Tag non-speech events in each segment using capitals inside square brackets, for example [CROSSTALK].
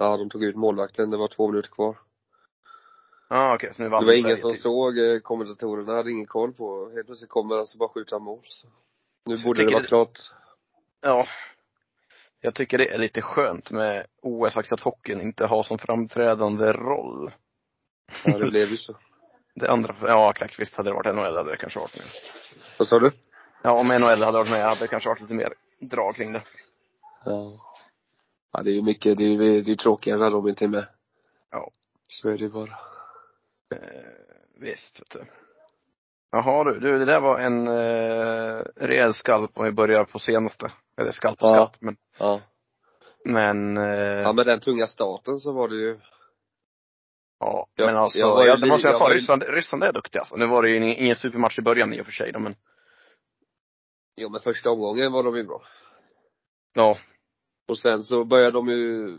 Ja, de tog ut målvakten. Det var två minuter kvar. Ah, okay. så nu vann Det var ingen som till. såg, eh, kommentatorerna hade ingen koll på. Helt plötsligt kommer alltså bara skjuta mål. Så. Nu Så borde det vara tycker klart. Ja. Jag tycker det är lite skönt med OS faktiskt att hockeyn inte har som framträdande roll. Ja, det blev ju så. [LAUGHS] Det andra, ja exakt, visst hade det varit NHL hade det kanske varit mer. Vad sa du? Ja, om NHL hade varit med hade det kanske varit lite mer drag kring det. Ja. Ja, det är ju mycket, det är ju det är tråkigare när de inte är med. Ja. Så är det bara. Eh, visst, vet du. Jaha du, du det där var en eh, rejäl skalp om vi börjar på senaste. Eller skalp och Ja. skalp, men, Ja. men, eh, Ja, med den tunga starten så var det ju, ja, jag- men alltså, jag var ju ja, det måste jag jag var ju- Ryssland, Ryssland är duktiga alltså. Nu var det ju ingen, ingen supermatch i början i och för sig då, men, jo men första omgången var de ju bra. ja, Och sen så började de ju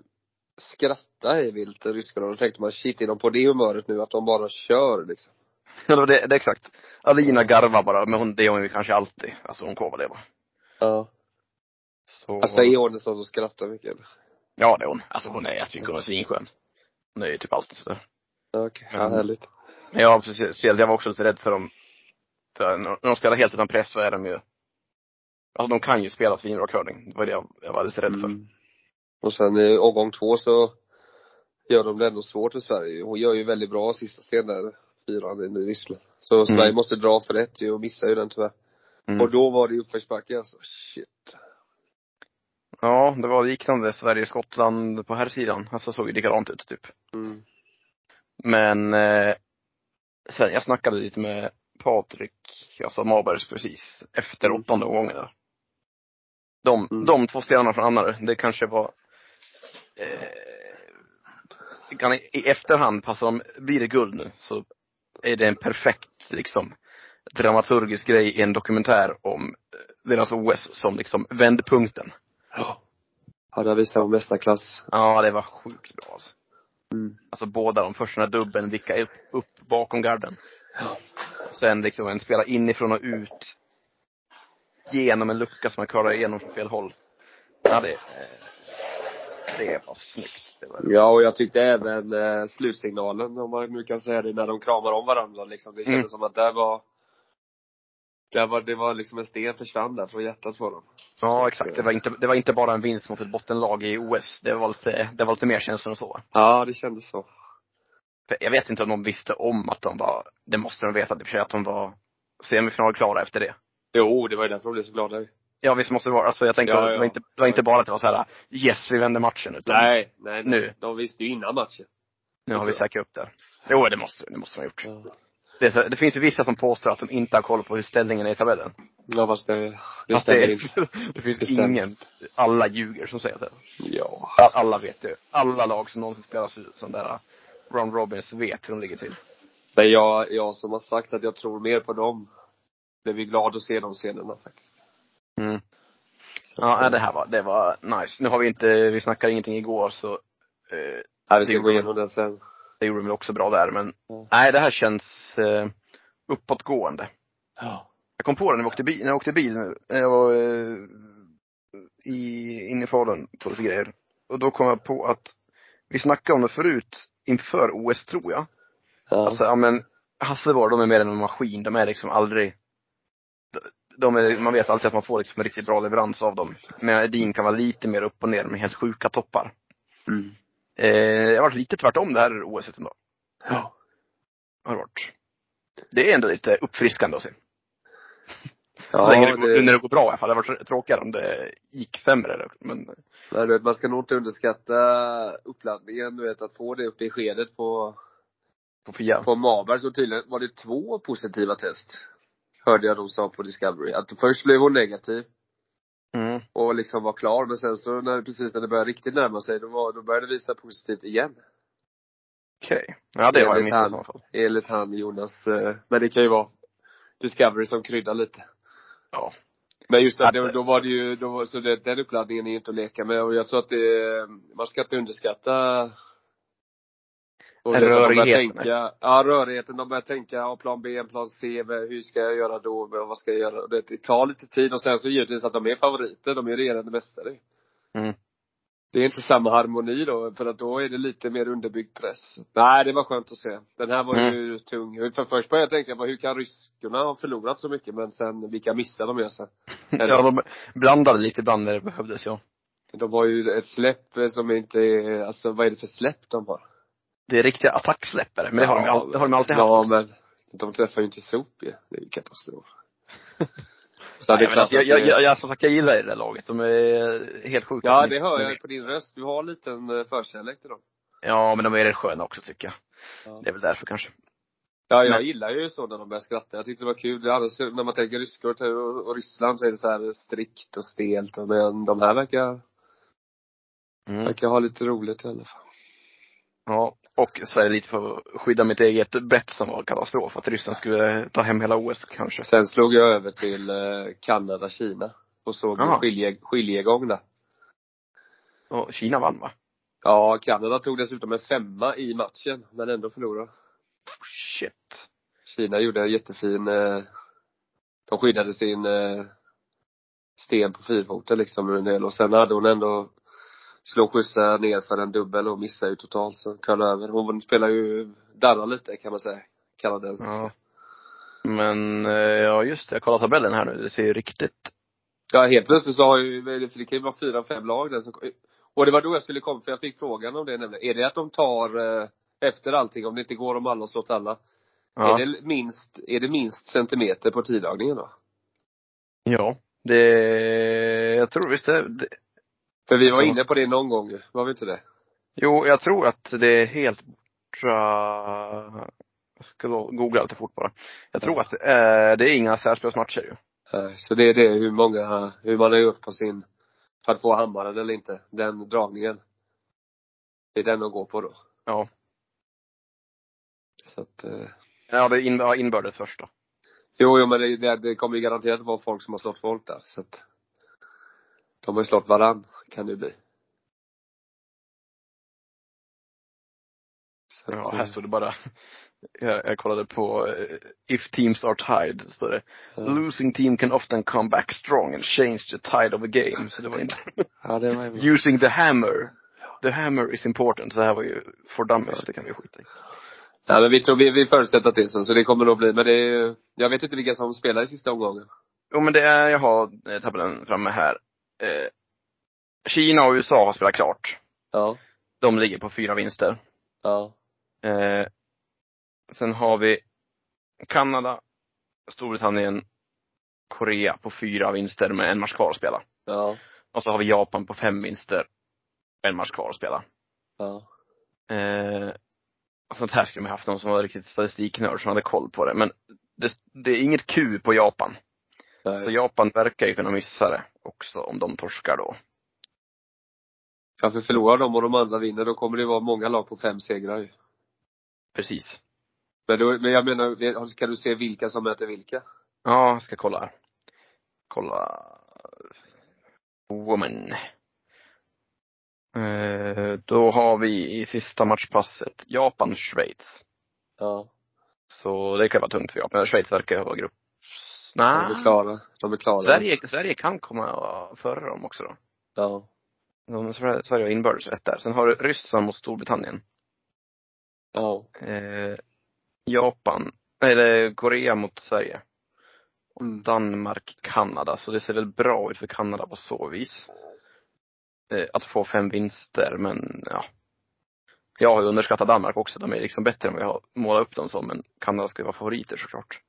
skratta hej vilt, ryskarna. Då tänkte man shit, är de på det humöret nu att de bara kör liksom? Ja, det, det, det är exakt. Alina garvar bara, men hon, det är hon ju kanske alltid. Alltså hon Kovaleva. Ja. Så. Alltså är hon en sån som skrattar mycket? Ja, det är hon. Alltså hon är, jag tycker hon är svinskön. Hon är ju typ alltid sådär. Ja, okej. Ja, Mm. härligt. Men jag, precis, jag var också lite rädd för dem. För när de spelar helt utan press så är de ju, alltså de kan ju spela svinbra curling. Det var det jag, jag var lite rädd för. Mm. Och sen i omgång två så gör de det ändå svårt för Sverige. Hon gör ju väldigt bra sista scenen där, fyran i Ryssland. Så Sverige måste dra för ett ju och missar ju den tyvärr. Mm. Och då var det uppförsbacke alltså. Shit. Ja, det var liknande Sverige-Skottland på här sidan. Alltså såg ju likadant ut typ. Mm. Men eh, sen, jag snackade lite med Patrik, alltså Mabergs precis, efter Mm. åttonde omgången där. De, Mm. de två spelarna från Annarö, det kanske var eh, kan i, i efterhand passa dem, blir det guld nu så är det en perfekt liksom dramaturgisk grej i en dokumentär om eh, deras OS som liksom vändpunkten. Ja. Ja, det visar på mästarklass. Ja, det var sjukt bra alltså. Mm. Alltså båda de första dubben vickade upp, upp bakom garden. Ja. Sen liksom en spela inifrån och ut. Genom en lucka som man klarar igenom från fel håll. Ja, det, eh, det var snyggt. Det var, Ja, och jag tyckte även eh, slutsignalen, om man nu kan säga det, när de kramar om varandra liksom. Det kändes Mm. som att där var, där var, det var liksom en sten försvann där från hjärtat på dem. ja, exakt. Det var, inte, det var inte bara en vinst mot ett bottenlag i OS. Det var lite, det var lite mer känslor än så. Ja, det kändes så. För jag vet inte om de visste om att de var, det måste de veta i att de var semifinalklara efter det. Jo, det var ju därför de blev så glada. Ja visst måste det vara, alltså jag tänker, Ja, ja. det, var inte, det var inte bara att det var så här yes vi vände matchen utan Nej, nej, Nu. nej. De visste ju innan matchen. nu har vi jag. säkrat upp det. Jo det måste, det måste de ha gjort. Ja. Det, så, det finns ju vissa som påstår att de inte har koll på hur ställningen är i tabellen. Ja, fast det, det stämmer det, inte. [LAUGHS] det finns Det ingen, alla ljuger som säger det. Ja. Alla vet ju. Alla lag som någonsin spelar så- sån där round robins vet hur de ligger till. Men jag, jag som har sagt att jag tror mer på dem, blev ju glad att se de scenerna faktiskt. Mm. Ja, det här var, det var nice. Nu har vi inte, vi snackade ingenting igår så, eh, Ja, vi ska gå igenom det sen. det gjorde de väl också bra där men, Ja. nej det här känns eh, uppåtgående. Ja. Jag kom på det när jag åkte bil, när jag åkte bil nu. Jag var eh, i, inne i Falun på lite grejer. Och då kom jag på att vi snackade om det förut inför OS tror jag. Ja. Alltså, ja men Hasselborg, de är mer än en maskin. De är liksom aldrig de är, man vet alltid att man får liksom en riktigt bra leverans av dem. Men Edin kan vara lite mer upp och ner med helt sjuka toppar. Mm. Eh, det har varit lite tvärtom det här OS ändå. Ja. Har varit. Det är ändå lite uppfriskande att se. Så Ja, länge det, det, när det går bra i alla fall. Det hade varit tråkigare om det gick sämre. Men men du vet, man ska nog inte underskatta uppladdningen, du vet, att få det uppe i skedet på, på Fia. på Maberg så tydligen var det två positiva test. Hörde jag de sa på Discovery. Att först blev hon negativ Mm. och liksom var klar, men sen så när, precis när det började riktigt närma sig, då, var, då började det visa positivt igen. Okej. Ja, det har jag Enligt missat i han. så fall. Enligt han Jonas, eh, men det kan ju vara Discovery som kryddar lite. Ja. Men just det, Att- då, då var det ju, då var, så det, den uppladdningen är ju inte att leka med och jag tror att det, man ska inte underskatta och det, de rörigheten. tänka, ja rörigheten, de börjar tänka, ja plan B, plan C, hur ska jag göra då, vad ska jag göra? Det, det tar lite tid och sen så givetvis att de är favoriter, de är regerande mästare. Mm. det är inte samma harmoni då, för att då är det lite mer underbyggd press. Nej, det var skönt att se. Den här var Mm. ju tung. För först började jag tänka på hur kan ryskorna ha förlorat så mycket, men sen vilka missar de gör sen. [LAUGHS] Ja, de blandade lite ibland när det behövdes, ja. De har ju ett släpp som inte är, alltså vad är det för släpp de har? Det är riktiga attacksläppare, men det har de, ju all, det har de alltid haft. Ja, men de träffar ju inte sop ju. Det är ju katastrof. [LAUGHS] Så Nej, alltså, jag, jag, jag, jag, som sagt, jag gillar det där laget. De är helt sjuka. Ja, det hör jag på din röst. Du har en liten eh, förkärlek till dem. Ja, men de är rätt sköna också tycker jag. Ja. Det är väl därför kanske. Ja, jag Men- gillar ju så när de börjar skratta. Jag tyckte det var kul. Annars, när man tänker ryskor och, och Ryssland så är det så här strikt och stelt. och- Men de här verkar, Mm. verkar ha lite roligt i alla fall. Ja, och så är det lite för att skydda mitt eget bett som var katastrof. Att Ryssland skulle ta hem hela OS kanske. Sen slog jag över till eh, Kanada, Kina. Och såg skilje, skiljegång där. Och Kina vann va? Ja, Kanada tog dessutom en femma i matchen, men ändå förlorade. Shit. Kina gjorde en jättefin, eh, de skyddade sin eh, sten på fyrfoten liksom en del och sen hade hon ändå slog skjutsa ner för en dubbel och missade ju totalt så köll över. Hon spelar ju, darrar lite kan man säga, kanadensiska. Ja. Men, eh, ja just det, jag kollar tabellen här nu. Det ser ju riktigt Ja, helt plötsligt så har ju, för det kan ju vara fyra, fem lag där som, och det var då jag skulle komma, för jag fick frågan om det nämligen. Är det att de tar eh, efter allting, om det inte går om alla har slått alla? Ja. Är det minst, är det minst centimeter på tidlagningen då? Ja. Det, jag tror visst det, det För vi var inne på det någon gång var vi inte det? Jo, jag tror att det är helt borta Jag ska googla lite fort bara. Jag tror att eh, det är inga särspelsmatcher ju. Nej, Så det är det, hur många, hur man har gjort på sin, för att få hammaren eller inte, den dragningen. Det är den de går på då. Ja. Så att, eh, Ja, det in, ja, inbördes först då. jo, jo men det, det, det kommer ju garanterat vara folk som har slått folk där, så att de har ju slått varann, kan det bli. Så Ja, här eh, står det bara [LAUGHS] jag, jag kollade på eh, If teams are tied, står det. ja. Losing team can often come back strong and change the tide of a game. Så det var inte [LAUGHS] ja, det var ju [LAUGHS] Using the hammer. The hammer is important. Så det här var ju for dummies, det kan vi skita i. Ja, men vi tror, vi, vi förutsätter att det är så, så det kommer nog bli, men det är jag vet inte vilka som spelar i sista omgången. Jo men det är, jag har eh, tabellen framme här. Eh, Kina och USA har spelat klart. Ja. De ligger på fyra vinster. Ja. Eh, sen har vi Kanada, Storbritannien, Korea på fyra vinster med en match kvar att spela. Ja. Och så har vi Japan på fem vinster, en match kvar att spela. Ja. Eh, sånt här skulle man haft någon som var riktigt statistiknörd som hade koll på det. Men det, det är inget Q på Japan. Nej. Så Japan verkar ju kunna missa det också om de torskar då. För förlorar de och de andra vinner, då kommer det vara många lag på fem segrar ju. Precis. Men, då, men jag menar, kan du se vilka som möter vilka? Ja, jag ska kolla här. Kolla. Woman. Eh, då har vi i sista matchpasset Japan-Schweiz. Ja. Så det kan vara tungt för Japan. Schweiz verkar ju vara grupp... De är Nej. klara. De är klara. Sverige, Sverige kan komma före dem också då. Ja. De, Sverige har inbördes rätt där. Sen har du Ryssland mot Storbritannien. Ja. Eh, Japan, eller Korea mot Sverige. Mm. Danmark, Kanada. Så det ser väl bra ut för Kanada på så vis. Eh, att få fem vinster, men ja. Jag har ju underskattat Danmark också. De är liksom bättre än vad jag har målat upp dem som. Men Kanada ska ju vara favoriter såklart.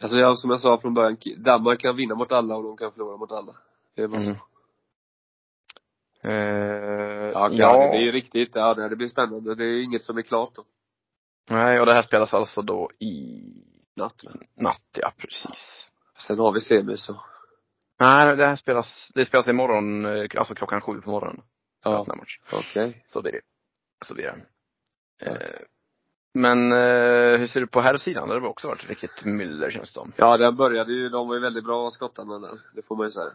Alltså jag, som jag sa från början, Danmark kan vinna mot alla och de kan förlora mot alla. Det är bara så. Mm. Eh, Ja, ja, det är ju riktigt. Ja, det, blir spännande. Det är inget som är klart då. Nej, och det här spelas alltså då i Natt. natt, ja precis. Sen har vi semi så. Nej, det här spelas, det spelas imorgon, eh, alltså klockan sju på morgonen. Ja. Okej. Så blir det. Så blir det. Eh, men eh, hur ser du på här sidan? Det har också varit riktigt myller känns det som. Ja, den började ju, de var ju väldigt bra skottarna där. Det får man ju säga.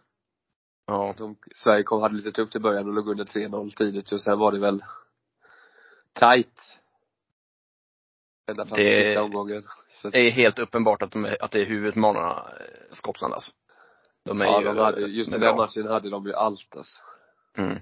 Ja. De, Sverige kom, hade lite tufft i början och låg under 3-0 tidigt och sen var det väl tight. Ända fram till Det- sista omgången. [LAUGHS] Så Det är helt uppenbart att, de att det är huvudutmanarna, eh, Skottland alltså. De är ja, ju, de hade, just de den är där matchen hade de ju allt alltså. Mm.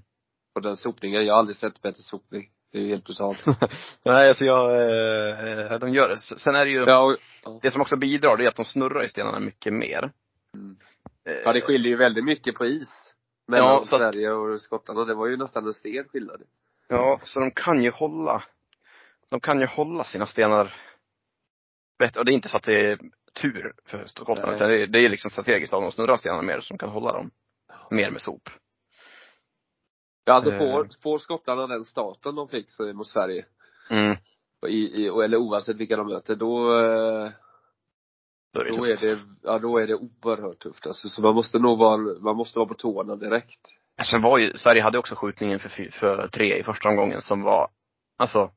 Och den sopningen, jag har aldrig sett bättre sopning. Det är ju helt brutalt. [LAUGHS] Nej, alltså jag, eh, de gör det. Sen är det ju, ja, och, det som också bidrar, det är att de snurrar i stenarna mycket mer. mm. Ja, det skiljer ju väldigt mycket på is. Mellan Ja, Sverige och Skottland. Och det var ju nästan en sten skillnad. Ja, så de kan ju hålla, de kan ju hålla sina stenar bättre. Och det är inte så att det är tur för Skottland, utan det är, det är liksom strategiskt av de snurrar stenarna mer så de kan hålla dem mer med sop. Ja, alltså Eh. får, får skottarna den starten de fick mot Sverige, Mm. i, i, eller oavsett vilka de möter, då, eh, Då är det, ja då är det oerhört tufft alltså. Så man måste nog vara, man måste vara på tårna direkt. Sen var ju, Sverige hade också skjutningen för, för tre i första omgången som var, alltså,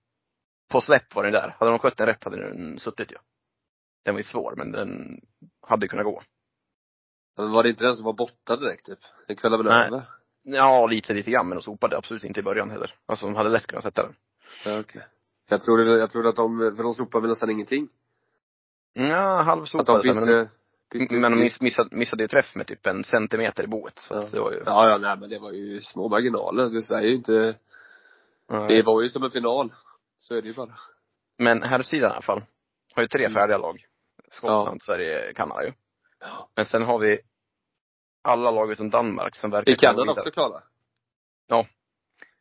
på släpp var den där. Hade de skött den rätt hade den suttit ju. Den var ju svår, men den hade kunnat gå. Men var det inte den som var borta direkt typ? Den kvällde väl Nej. över? Ja, lite, lite grann, men de sopade absolut inte i början heller. Alltså de hade lätt kunnat sätta den. Ja, okej. Jag trodde, jag trodde att de, för de sopade väl nästan ingenting. Ja, halvsopade sig, men de, bytte, men de miss, missade, missade ju träff med typ en centimeter i boet. Så Ja. det var ju, Ja, ja, nej men det var ju små marginaler. Det är ju inte, Ja. det var ju som en final. Så är det ju bara. Men här sidan i alla fall, har ju tre Mm. färdiga lag. Skottland, Sverige, Kanada ju. Ja. Men sen har vi alla lag utom Danmark som verkar Är Kanada också klara? Ja.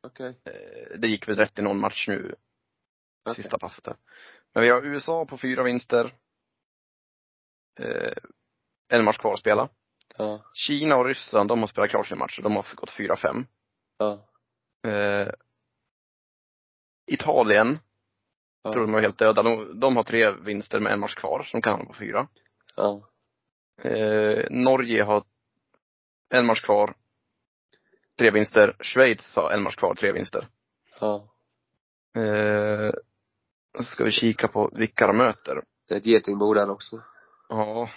Okej. Eh, Det gick väl rätt i någon match nu, Okej. sista passet där. Men vi har USA på fyra vinster. Eh, en match kvar att spela. Ja. Kina och Ryssland, de har spelat klart sin match och de har gått 4-5. Ja. Eh, Italien, Ja. tror de är helt döda. De, de har tre vinster med en match kvar, så de kan hamna på fyra. Ja. Eh, Norge har en match kvar, tre vinster. Schweiz har en match kvar, tre vinster. Ja. Eh, så ska vi kika på vilka de möter. Det är ett getingbo där också. Ja.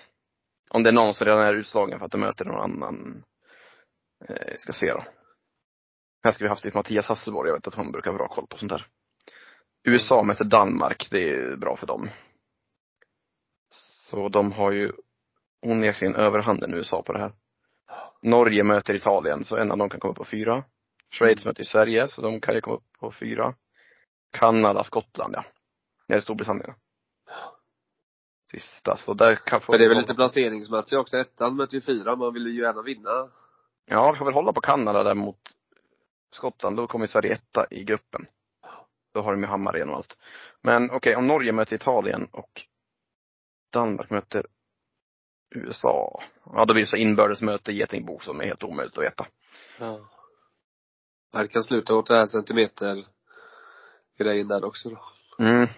Om det är någon som redan är utslagen för att de möter någon annan. Eh, vi ska se då. Här ska vi haft lite Mattias Hasselborg, jag vet att hon brukar ha bra koll på sånt där. USA möter Danmark, det är bra för dem. Så de har ju onekligen överhanden USA på det här. Norge möter Italien, så en av dem kan komma upp på fyra. Schweiz möter Sverige, så de kan ju komma upp på fyra. Kanada, Skottland, ja. Det är Storbritannien. Sista, så där kan få Men det är väl lite placeringsmatch också. Ettan möter ju fyra. Man vill ju gärna vinna. Ja, vi får väl hålla på Kanada där mot Skottland. Då kommer Sverige etta i gruppen. Då har de ju Hammarén och allt. Men okej, om Norge möter Italien och Danmark möter USA. Ja, då blir det så inbördesmöte i Getingbo som är helt omöjligt att veta. Ja. Det kan sluta åt det här centimeter grejen där också då. Mm.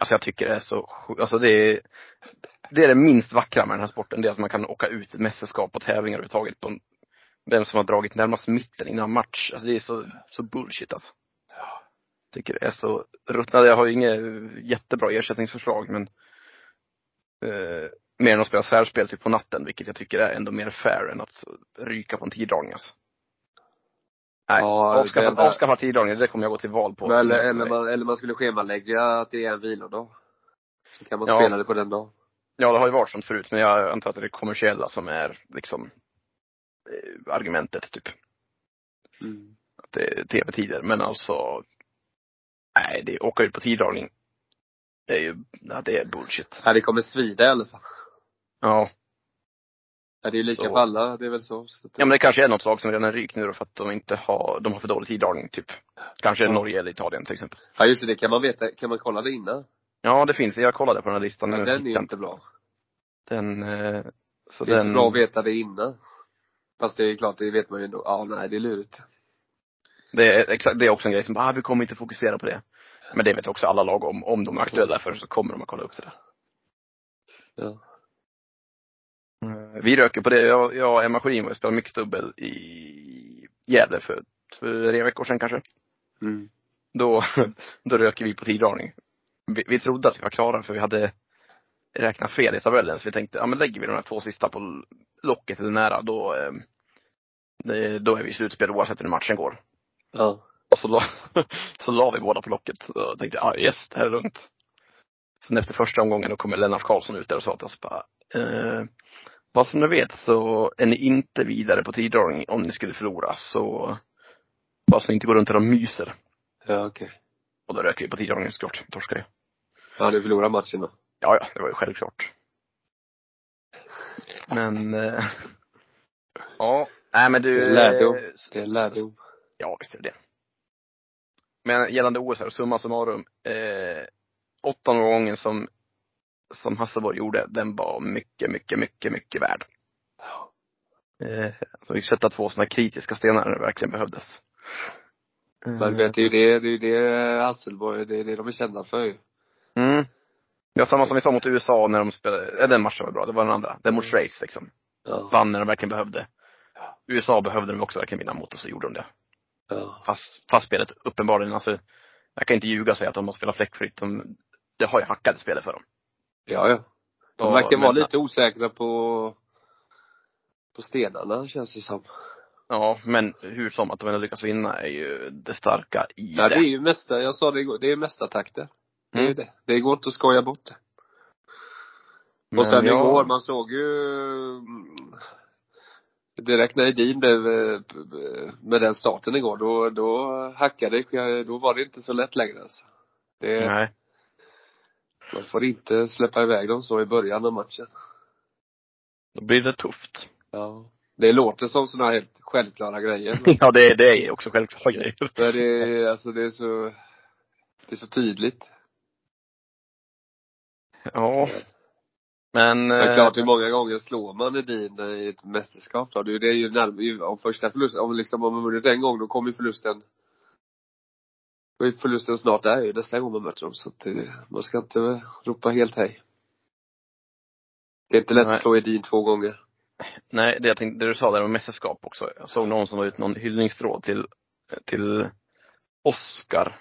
Alltså jag tycker det är så. Alltså det är, det är det minst vackra med den här sporten. Det är att man kan åka ut mästerskap och tävlingar överhuvudtaget på en, vem som har dragit närmast mitten innan match. Alltså det är så, så bullshit alltså. Tycker det är så ruttnade. Jag har ju inget jättebra ersättningsförslag men eh, mer än att spela särspel typ på natten, vilket jag tycker är ändå mer fair än att ryka på en tiddragning alltså. Nej, Ja, avskaffa, det avskaffa tiddragningen, det kommer jag gå till val på. eller, eller, man, eller man skulle schemalägga att det är en vilodag. Så kan man Ja. spela det på den dagen. Ja, det har ju varit sånt förut, men jag antar att det är det kommersiella som är liksom eh, argumentet typ. Mm. Att det är tv-tider. Men alltså, nej, det åka ut på tiddragning. Det är ju, ja, det är bullshit. Ja, det kommer svida i alla fall. Ja. Ja, det är ju lika Så. på alla, det är väl så. så Ja men det kanske är något lag som redan är rykt nu då för att de inte har, de har för dålig tiddragning typ. Kanske Ja. Norge eller Italien till exempel. ja just det, kan man veta, kan man kolla det innan? Ja det finns, jag kollade på den här listan. Ja, den är ju inte bra. Den, eh, så Det är den. inte bra att veta det innan. Fast det är klart, det vet man ju ändå. Ja, nej, det är lurigt. Det är exakt, det är också en grej som bara, ah, vi kommer inte fokusera på det. Men det vet också alla lag om, om de är aktuella för så kommer de att kolla upp det där. Ja. Vi röker på det. Jag, jag och Emma Sjödin spelade mixdubbel i Gävle för tre veckor sedan kanske. Mm. Då, då röker vi på tiddragning. Vi, vi trodde att vi var klara för vi hade räknat fel i tabellen. Så vi tänkte, ja men lägger vi de här två sista på locket eller nära då, eh, det, då är vi i slutspel oavsett hur matchen går. Ja. Och så la, [LAUGHS] så la vi båda på locket. Och tänkte, ja ah, yes, det här är lugnt. Sen efter första omgången då kommer Lennart Karlsson ut där och sa till oss bara, eh, vad som ni vet så är ni inte vidare på tiddragning om ni skulle förlora. Så alla som inte går runt här och myser. Ja, okej. Och då röker vi på tiddragningen såklart. Torskar ju. Ja, du förlorar matchen då? Ja, ja, det var ju självklart. Men, eh, ja, nej men du. Det är lärdom. eh, Det är lärdom. Ja, visst är det. Men gällande OS här, summa summarum. Eh, åttonde gången som, som Hasselborg gjorde, den var mycket, mycket, mycket, mycket värd. Ja. Eh, så vi sätta två sådana kritiska stenar när det verkligen behövdes. Eh, Men vet, det är ju det, det är ju det Hasselborg, det är det de är kända för ju. Mm. Ja, samma som vi sa mot USA när de spelade, äh, den matchen var bra, det var den andra. Den mot. Schweiz liksom. Ja. Vann när de verkligen behövde. USA behövde de också verkligen vinna mot och så gjorde de det. Ja. Fast, fast spelet uppenbarligen, alltså, jag kan inte ljuga och säga att de har spelat fläckfritt. De, det har ju hackat i spelet för dem. Ja, ja. De verkar vara men- lite osäkra på, på stenarna känns det som. Ja, men hur som att de ändå lyckas vinna är ju det starka i Ja, det är det. ju mesta, jag sa det igår, det är mesta takter. Det är ju Mm. det. Det går inte att skoja bort det. Men och sen jag- igår, man såg ju mm, direkt när Edin blev, eh, med den starten igår, då, då hackade det, då var det inte så lätt längre alltså. Det, Nej. Man får inte släppa iväg dem så i början av matchen. Då blir det tufft. Ja. Det låter som sådana helt självklara grejer. [LAUGHS] ja, det, det är också självklara grejer. Men det är, alltså det är så, det är så tydligt. Ja. Men, Men eh, klart, hur många gånger slår man Edin i ett mästerskap då? Det är ju- är närmare, om första förlusten, om liksom, om man vunnit en gång, då kommer förlusten är förlusten snart där ju, nästa gång man möter dem. Så att det, man ska inte ropa helt hej. Det är inte lätt Nej. att slå Edin två gånger. nej, det jag tänkte, det du sa där om mästerskap också. Jag såg någon som la ut någon hyllningstråd till, till Oscar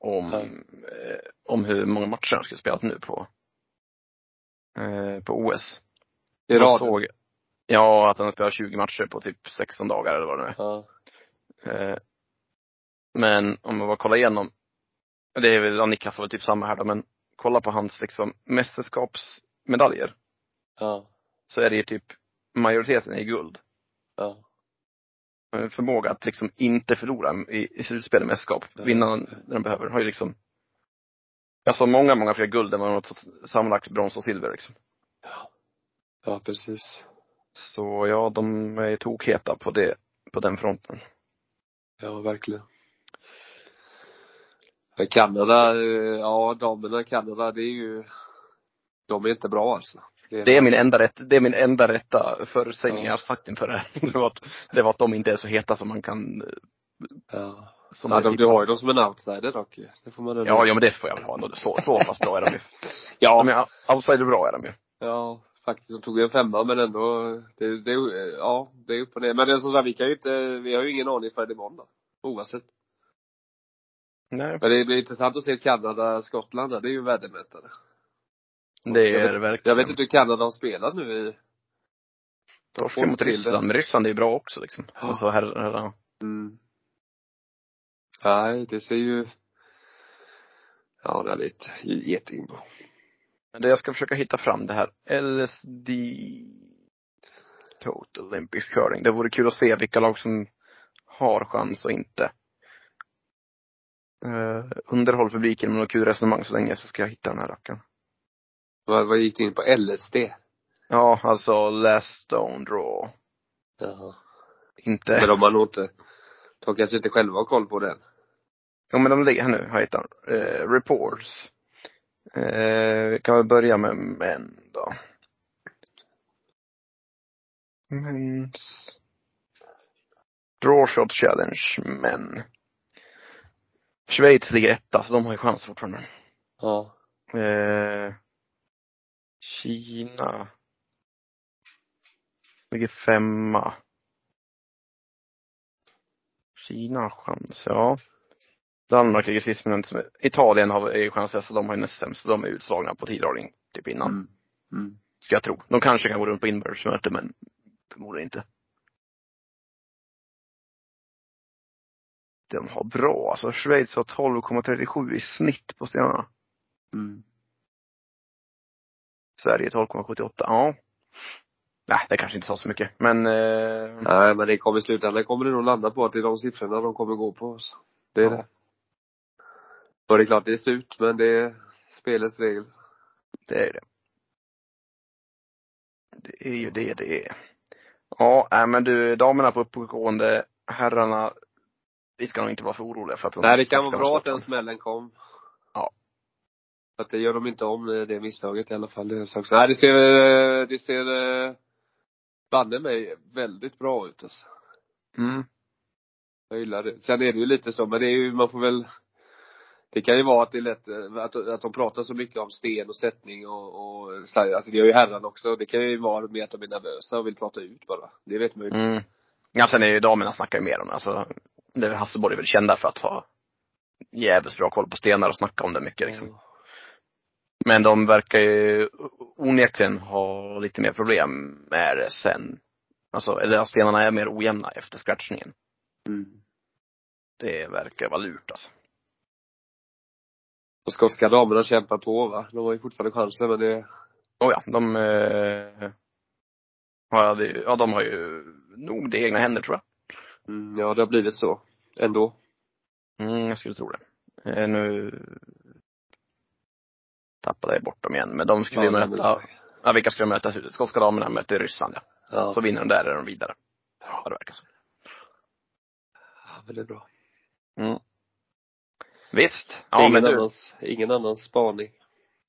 om, Ja. eh, om hur många matcher han skulle spelat nu på, eh, på OS. I Och rad. Såg, ja, att han har spelat 20 matcher på typ 16 dagar eller vad det nu är. Ja. Eh, men om man bara kollar igenom, det är väl, Annikas var väl typ samma här då, men kolla på hans liksom mästerskapsmedaljer. Ja. Så är det ju typ majoriteten i guld. Ja. Förmåga att liksom inte förlora i, i slutspel i mästerskap, Ja. vinna när de behöver, har ju liksom Alltså många, många fler guld än vad de har fått sammanlagt brons och silver liksom. Ja. Ja, precis. Så ja, de är tokheta på det, på den fronten. Ja, verkligen. Men Kanada, eh, ja damerna i Kanada, det är ju, de är inte bra alltså. Det är min enda rätt, det är min enda rätta förutsägning Ja. jag har sagt inför det här. [LAUGHS] Det var, att, det var att de inte är så heta som man kan, Ja. som ja, de, tippar. du har ju dem som en outsider dock Det får man ändå. Ja, ja men det får jag väl ha ändå. Så, så pass bra är de ju. [LAUGHS] Ja, är outsider bra är de ju. ja, faktiskt. De tog ju en femma men ändå, det, det, ja, det är upp och ner. Men det är sagt, vi kan ju inte, vi har ju ingen aning förrän imorgon då. Oavsett. Nej. Men det blir intressant att se Kanada, Skottland där. Det är ju värdemätare. Det är det verkligen. Jag vet inte hur Kanada har spelat nu i Torska mot. Ryssland, men Ryssland är ju bra också liksom. Ja. Alltså här, Mm. Nej, det ser ju, ja det är lite geting. Men det jag ska försöka hitta fram det här LSD Total Olympic Curling. Det vore kul att se vilka lag som har chans och inte. Uh, underhåll publiken med något kul resonemang så länge så ska jag hitta den här rackaren. Vad, vad gick du in på? LSD? Ja, alltså last stone draw. Jaha. Inte, Men de har nog inte, de kanske inte själva har koll på den. ja men de ligger här nu, hittat den. Eh, reports. Eh, vi kan väl börja med män då. Mens. Draw shot challenge, män. Schweiz ligger etta, så de har ju chans fortfarande. Ja. Eh, Kina ligger femma. Kina har chans, ja. Danmark ligger sist men inte. Italien har ju chans, så de har ju näst sämst. Så de är utslagna på tiddragning typ innan. Mm. Mm. Ska jag tro. De kanske kan gå runt på inbördesmöte men förmodligen inte. De har bra alltså. Schweiz har 12,37 i snitt på stenarna. Mm. Sverige 12,78. Ja. Nej, det kanske inte sa så mycket. Men, eh, Nej, men det kommer i slutändan kommer det nog landa på att det är de siffrorna de kommer gå på. Så. Det är Ja. det. Och det är klart, det är surt, men det är spelets regel. det är det. Det är ju det det är. Ja, nej men du, damerna på uppgående, herrarna, vi ska nog inte vara för oroliga för att de Nej, det kan vara bra att den smällen kom. Ja. Att det gör de inte om eh, det misstaget i alla fall. Det är. Nej, det ser, eh, det ser eh, banne mig väldigt bra ut alltså. Mm. Jag gillar det. Sen är det ju lite så, men det är ju, man får väl det kan ju vara att det är lätt, att, att de pratar så mycket om sten och sättning och, och alltså det gör ju herrarna också. Det kan ju vara med att de är nervösa och vill prata ut bara. Det vet man ju inte. Mm. Ja, sen är ju damerna snackar ju mer om det. Alltså, det är Hasselborg är väl kända för att ha jävligt bra koll på stenar och snacka om det mycket liksom. Men de verkar ju onekligen ha lite mer problem med det sen. Alltså, eller stenarna är mer ojämna efter scratchningen. Mm. Det verkar vara lurt alltså. Och skotska damerna kämpar på va? De har ju fortfarande chansen men det, Oh ja, de eh, det- ja, de har ju nog det i egna händer tror jag. mm, ja det har blivit så. Ändå. Mm, jag skulle tro det. Eh, nu tappade jag bort dem igen. Men de skulle Ja, möta, ja vilka skulle de möta? Skotska damerna möter Ryssland ja. Ja. Så vinner de där är de vidare. Ja, det verkar så. ja men det är bra. Mm. Visst. Ja, ingen, men du. annans, ingen annans spaning.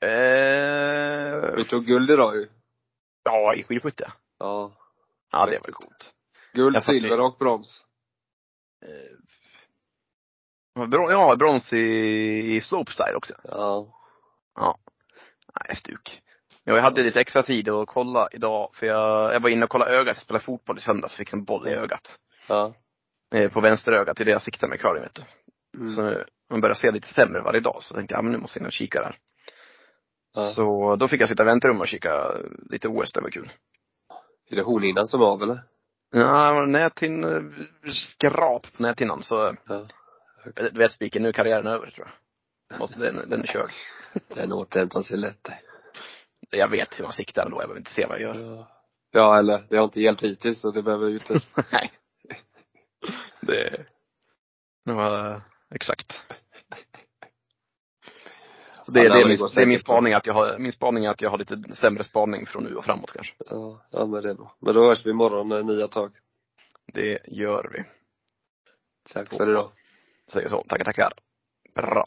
Eh, Vi tog guld idag ju. ja, i skidskytte. Ja. Ja, det var coolt. Guld, silver i- och brons. Eh, ja, brons i, i slopestyle också. Ja. Nej, stuk. Jag hade lite extra tid att kolla idag, för jag, jag var inne och kollade ögat. Jag spelade fotboll i söndags, fick en boll i ögat. Ja. Eh, på vänster öga, till det jag siktar med curling vet du. Mm. Så nu, man börjar se lite sämre varje dag, så tänkte jag, ja men nu måste jag in och kika där. Ja. Så då fick jag sitta i väntrum och kika lite OS, det var kul. Är det hornhinnan som är av eller? Ja, näthin, skrap på näthinnan så, Ja. Du vet spiken, nu är karriären över tror jag. Måste, den, den är körd. [LAUGHS] Den återhämtar sig lätt. Jag vet hur man siktar ändå, jag behöver inte se vad jag gör. Ja. Eller, det har inte hjälpt hittills så det behöver ju inte. [LAUGHS] Nej. Det, det var, exakt. Så det, Ja, det, är min, det är min spaning att jag har, min spaning är att jag har lite sämre spaning från nu och framåt kanske. Ja, ja men det är bra. Men då hörs vi imorgon eh, nya tag. Det gör vi. Tack för idag. Säger så. Tackar, tackar. Bra.